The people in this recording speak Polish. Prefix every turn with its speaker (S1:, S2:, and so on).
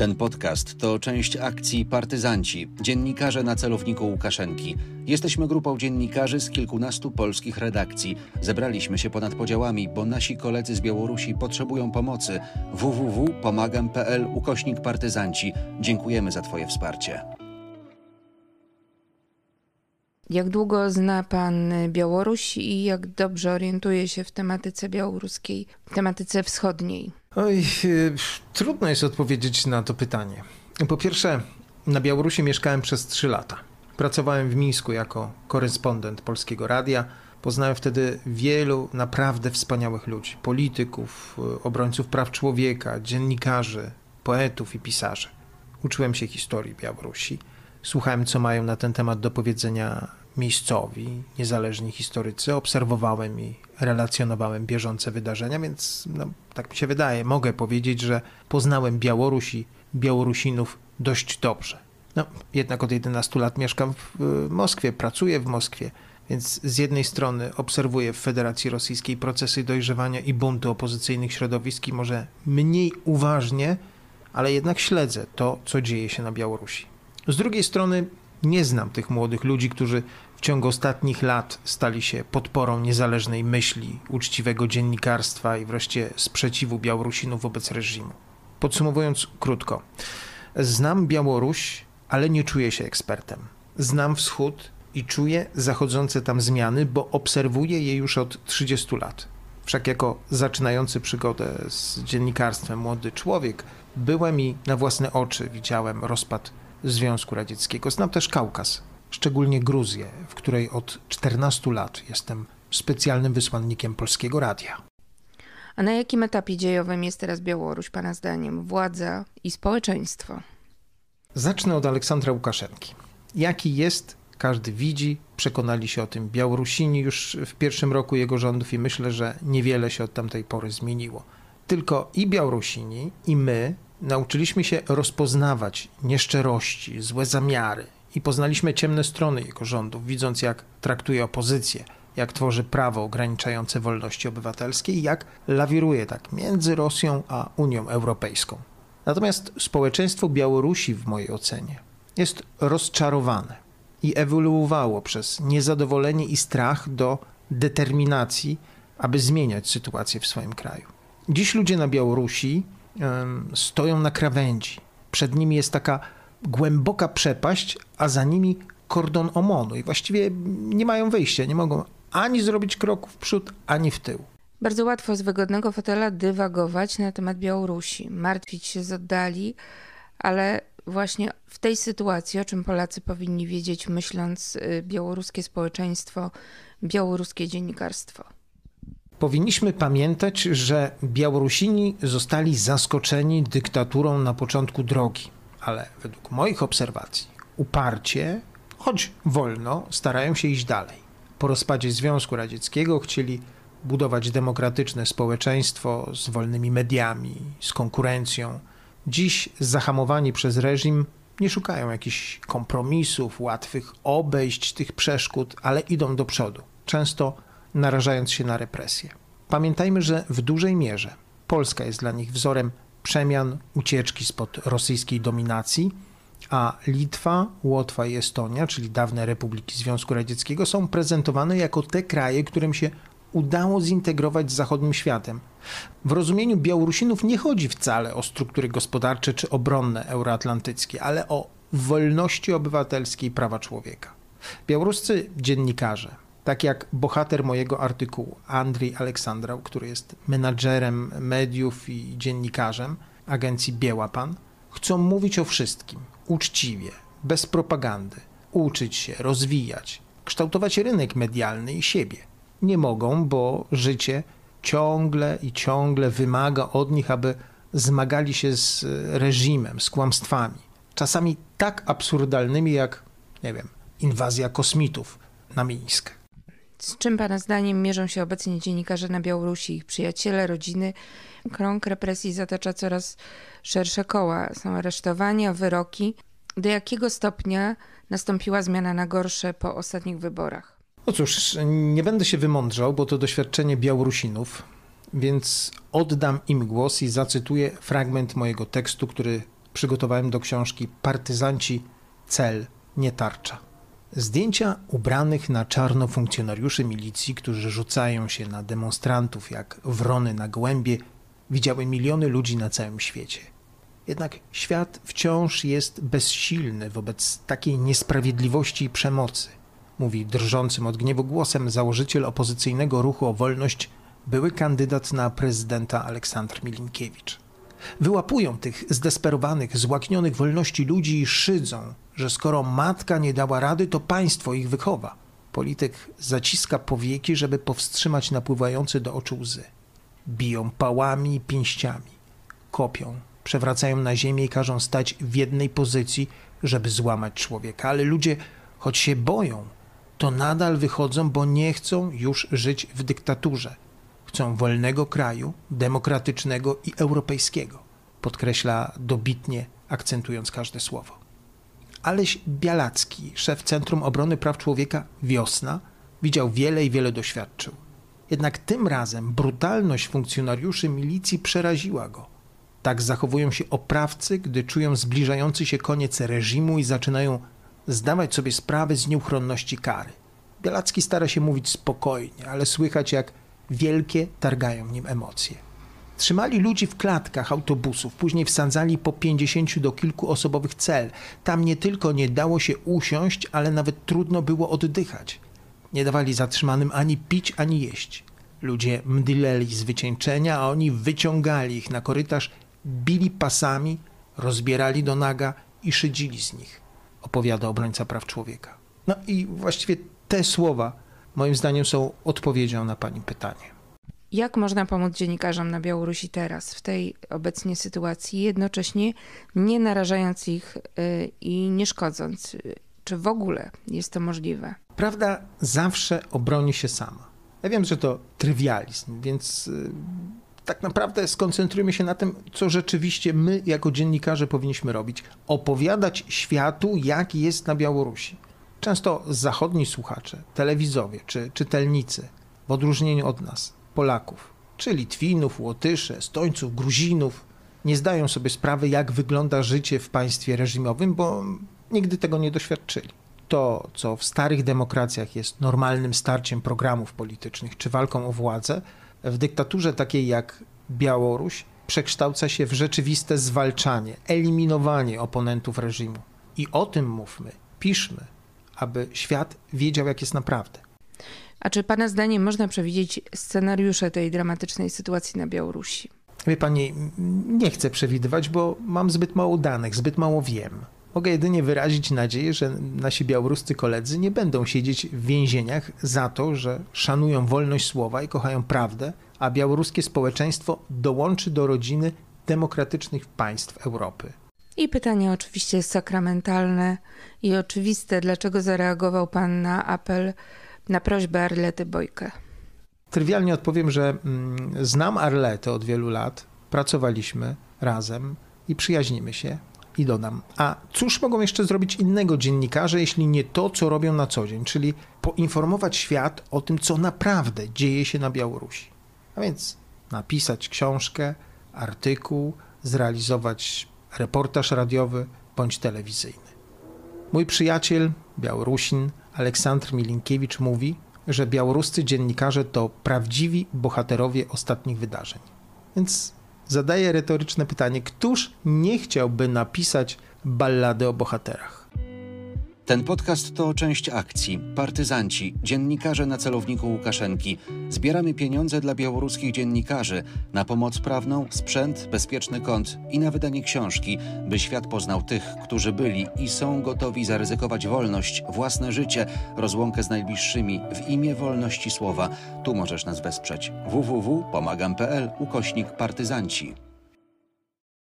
S1: Ten podcast to część akcji Partyzanci, dziennikarze na celowniku Łukaszenki. Jesteśmy grupą dziennikarzy z kilkunastu polskich redakcji. Zebraliśmy się ponad podziałami, bo nasi koledzy z Białorusi potrzebują pomocy. www.pomagam.pl ukośnik partyzanci. Dziękujemy za Twoje wsparcie.
S2: Jak długo zna pan Białoruś i jak dobrze orientuje się w tematyce białoruskiej, tematyce wschodniej?
S3: Oj, y, trudno jest odpowiedzieć na to pytanie. Po pierwsze, na Białorusi mieszkałem przez 3 lata. Pracowałem w Mińsku jako korespondent polskiego radia. Poznałem wtedy wielu naprawdę wspaniałych ludzi: polityków, y, obrońców praw człowieka, dziennikarzy, poetów i pisarzy. Uczyłem się historii Białorusi. Słuchałem, co mają na ten temat do powiedzenia miejscowi, niezależni historycy. Obserwowałem i relacjonowałem bieżące wydarzenia, więc no, tak mi się wydaje, mogę powiedzieć, że poznałem Białoruś i Białorusinów dość dobrze. No, jednak od 11 lat mieszkam w Moskwie, pracuję w Moskwie, więc z jednej strony obserwuję w Federacji Rosyjskiej procesy dojrzewania i buntu opozycyjnych środowisk i może mniej uważnie, ale jednak śledzę to, co dzieje się na Białorusi. Z drugiej strony nie znam tych młodych ludzi, którzy w ciągu ostatnich lat stali się podporą niezależnej myśli, uczciwego dziennikarstwa i wreszcie sprzeciwu Białorusinów wobec reżimu. Podsumowując krótko, znam Białoruś, ale nie czuję się ekspertem. Znam wschód i czuję zachodzące tam zmiany, bo obserwuję je już od 30 lat. Wszak jako zaczynający przygodę z dziennikarstwem młody człowiek, byłem i na własne oczy widziałem rozpad Związku Radzieckiego. Znam też Kaukaz, szczególnie Gruzję, w której od 14 lat jestem specjalnym wysłannikiem Polskiego Radia.
S2: A na jakim etapie dziejowym jest teraz Białoruś, Pana zdaniem, władza i społeczeństwo?
S3: Zacznę od Aleksandra Łukaszenki. Jaki jest, każdy widzi, przekonali się o tym Białorusini już w pierwszym roku jego rządów i myślę, że niewiele się od tamtej pory zmieniło. Tylko i Białorusini, i my nauczyliśmy się rozpoznawać nieszczerości, złe zamiary i poznaliśmy ciemne strony jego rządów, widząc jak traktuje opozycję, jak tworzy prawo ograniczające wolności obywatelskie i jak lawiruje tak między Rosją a Unią Europejską. Natomiast społeczeństwo Białorusi, w mojej ocenie, jest rozczarowane i ewoluowało przez niezadowolenie i strach do determinacji, aby zmieniać sytuację w swoim kraju. Dziś ludzie na Białorusi stoją na krawędzi. Przed nimi jest taka głęboka przepaść, a za nimi kordon omonu i właściwie nie mają wyjścia, nie mogą ani zrobić kroku w przód, ani w tył.
S2: Bardzo łatwo z wygodnego fotela dywagować na temat Białorusi, martwić się z oddali, ale właśnie w tej sytuacji, o czym Polacy powinni wiedzieć, myśląc y, białoruskie społeczeństwo, białoruskie dziennikarstwo.
S3: Powinniśmy pamiętać, że Białorusini zostali zaskoczeni dyktaturą na początku drogi, ale według moich obserwacji uparcie, choć wolno, starają się iść dalej. Po rozpadzie Związku Radzieckiego chcieli budować demokratyczne społeczeństwo z wolnymi mediami, z konkurencją. Dziś zahamowani przez reżim nie szukają jakichś kompromisów, łatwych obejść tych przeszkód, ale idą do przodu. Często narażając się na represje. Pamiętajmy, że w dużej mierze Polska jest dla nich wzorem przemian, ucieczki spod rosyjskiej dominacji, a Litwa, Łotwa i Estonia, czyli dawne republiki Związku Radzieckiego, są prezentowane jako te kraje, którym się udało zintegrować z zachodnim światem. W rozumieniu Białorusinów nie chodzi wcale o struktury gospodarcze czy obronne euroatlantyckie, ale o wolności obywatelskie i prawa człowieka. Białoruscy dziennikarze, tak jak bohater mojego artykułu, Andrzej Aleksandrał, który jest menadżerem mediów i dziennikarzem agencji Biełapan, chcą mówić o wszystkim, uczciwie, bez propagandy, uczyć się, rozwijać, kształtować rynek medialny i siebie. Nie mogą, bo życie ciągle i ciągle wymaga od nich, aby zmagali się z reżimem, z kłamstwami. Czasami tak absurdalnymi jak, nie wiem, inwazja kosmitów na Mińsk.
S2: Z czym Pana zdaniem mierzą się obecnie dziennikarze na Białorusi, ich przyjaciele, rodziny? Krąg represji zatacza coraz szersze koła. Są aresztowania, wyroki. Do jakiego stopnia nastąpiła zmiana na gorsze po ostatnich wyborach?
S3: No cóż, nie będę się wymądrzał, bo to doświadczenie Białorusinów, więc oddam im głos i zacytuję fragment mojego tekstu, który przygotowałem do książki Partyzanci cel, nie tarcza. Zdjęcia ubranych na czarno funkcjonariuszy milicji, którzy rzucają się na demonstrantów jak wrony na gołębie, widziały miliony ludzi na całym świecie. Jednak świat wciąż jest bezsilny wobec takiej niesprawiedliwości i przemocy, mówi drżącym od gniewu głosem założyciel opozycyjnego ruchu o wolność, były kandydat na prezydenta Aleksandr Milinkiewicz. Wyłapują tych zdesperowanych, złaknionych wolności ludzi i szydzą, że skoro matka nie dała rady, to państwo ich wychowa. Polityk zaciska powieki, żeby powstrzymać napływające do oczu łzy. Biją pałami i pięściami, kopią, przewracają na ziemię i każą stać w jednej pozycji, żeby złamać człowieka. Ale ludzie, choć się boją, to nadal wychodzą, bo nie chcą już żyć w dyktaturze. Chcą wolnego kraju, demokratycznego i europejskiego, podkreśla dobitnie, akcentując każde słowo. Aleś Bialacki, szef Centrum Obrony Praw Człowieka Wiosna, widział wiele i wiele doświadczył. Jednak tym razem brutalność funkcjonariuszy milicji przeraziła go. Tak zachowują się oprawcy, gdy czują zbliżający się koniec reżimu i zaczynają zdawać sobie sprawę z nieuchronności kary. Bialacki stara się mówić spokojnie, ale słychać jak wielkie targają nim emocje. Trzymali ludzi w klatkach autobusów, później wsadzali po 50 do kilku osobowych cel. Tam nie tylko nie dało się usiąść, ale nawet trudno było oddychać. Nie dawali zatrzymanym ani pić, ani jeść. Ludzie mdleli z wycieńczenia, a oni wyciągali ich na korytarz, bili pasami, rozbierali do naga i szydzili z nich, opowiada obrońca praw człowieka. No i właściwie te słowa moim zdaniem są odpowiedzią na Pani pytanie.
S2: Jak można pomóc dziennikarzom na Białorusi teraz, w tej obecnie sytuacji, jednocześnie nie narażając ich y, i nie szkodząc? Czy w ogóle jest to możliwe?
S3: Prawda zawsze obroni się sama. Ja wiem, że to trywializm, więc y, tak naprawdę skoncentrujmy się na tym, co rzeczywiście my, jako dziennikarze, powinniśmy robić. Opowiadać światu, jak jest na Białorusi. Często zachodni słuchacze, telewizowie czy czytelnicy, w odróżnieniu od nas, Polaków, czy Litwinów, Łotyszy, Estońców, Gruzinów, nie zdają sobie sprawy, jak wygląda życie w państwie reżimowym, bo nigdy tego nie doświadczyli. To, co w starych demokracjach jest normalnym starciem programów politycznych czy walką o władzę, w dyktaturze takiej jak Białoruś przekształca się w rzeczywiste zwalczanie, eliminowanie oponentów reżimu. I o tym mówmy, piszmy, aby świat wiedział, jak jest naprawdę.
S2: A czy Pana zdaniem można przewidzieć scenariusze tej dramatycznej sytuacji na Białorusi?
S3: Wie Pani, nie chcę przewidywać, bo mam zbyt mało danych, zbyt mało wiem. Mogę jedynie wyrazić nadzieję, że nasi białoruscy koledzy nie będą siedzieć w więzieniach za to, że szanują wolność słowa i kochają prawdę, a białoruskie społeczeństwo dołączy do rodziny demokratycznych państw Europy.
S2: I pytanie oczywiście jest sakramentalne i oczywiste. Dlaczego zareagował Pan na apel, na prośbę Arlety Bojkę?
S3: Trywialnie odpowiem, że mm, znam Arletę od wielu lat, pracowaliśmy razem i przyjaźnimy się. I dodam, a cóż mogą jeszcze zrobić innego dziennikarze, jeśli nie to, co robią na co dzień, czyli poinformować świat o tym, co naprawdę dzieje się na Białorusi. A więc napisać książkę, artykuł, zrealizować reportaż radiowy bądź telewizyjny. Mój przyjaciel, Białorusin Aleksandr Milinkiewicz mówi, że białoruscy dziennikarze to prawdziwi bohaterowie ostatnich wydarzeń. Więc zadaję retoryczne pytanie: któż nie chciałby napisać ballady o bohaterach?
S1: Ten podcast to część akcji Partyzanci, dziennikarze na celowniku Łukaszenki. Zbieramy pieniądze dla białoruskich dziennikarzy na pomoc prawną, sprzęt, bezpieczny kąt i na wydanie książki, by świat poznał tych, którzy byli i są gotowi zaryzykować wolność, własne życie, rozłąkę z najbliższymi w imię wolności słowa. Tu możesz nas wesprzeć. www.pomagam.pl ukośnik partyzanci.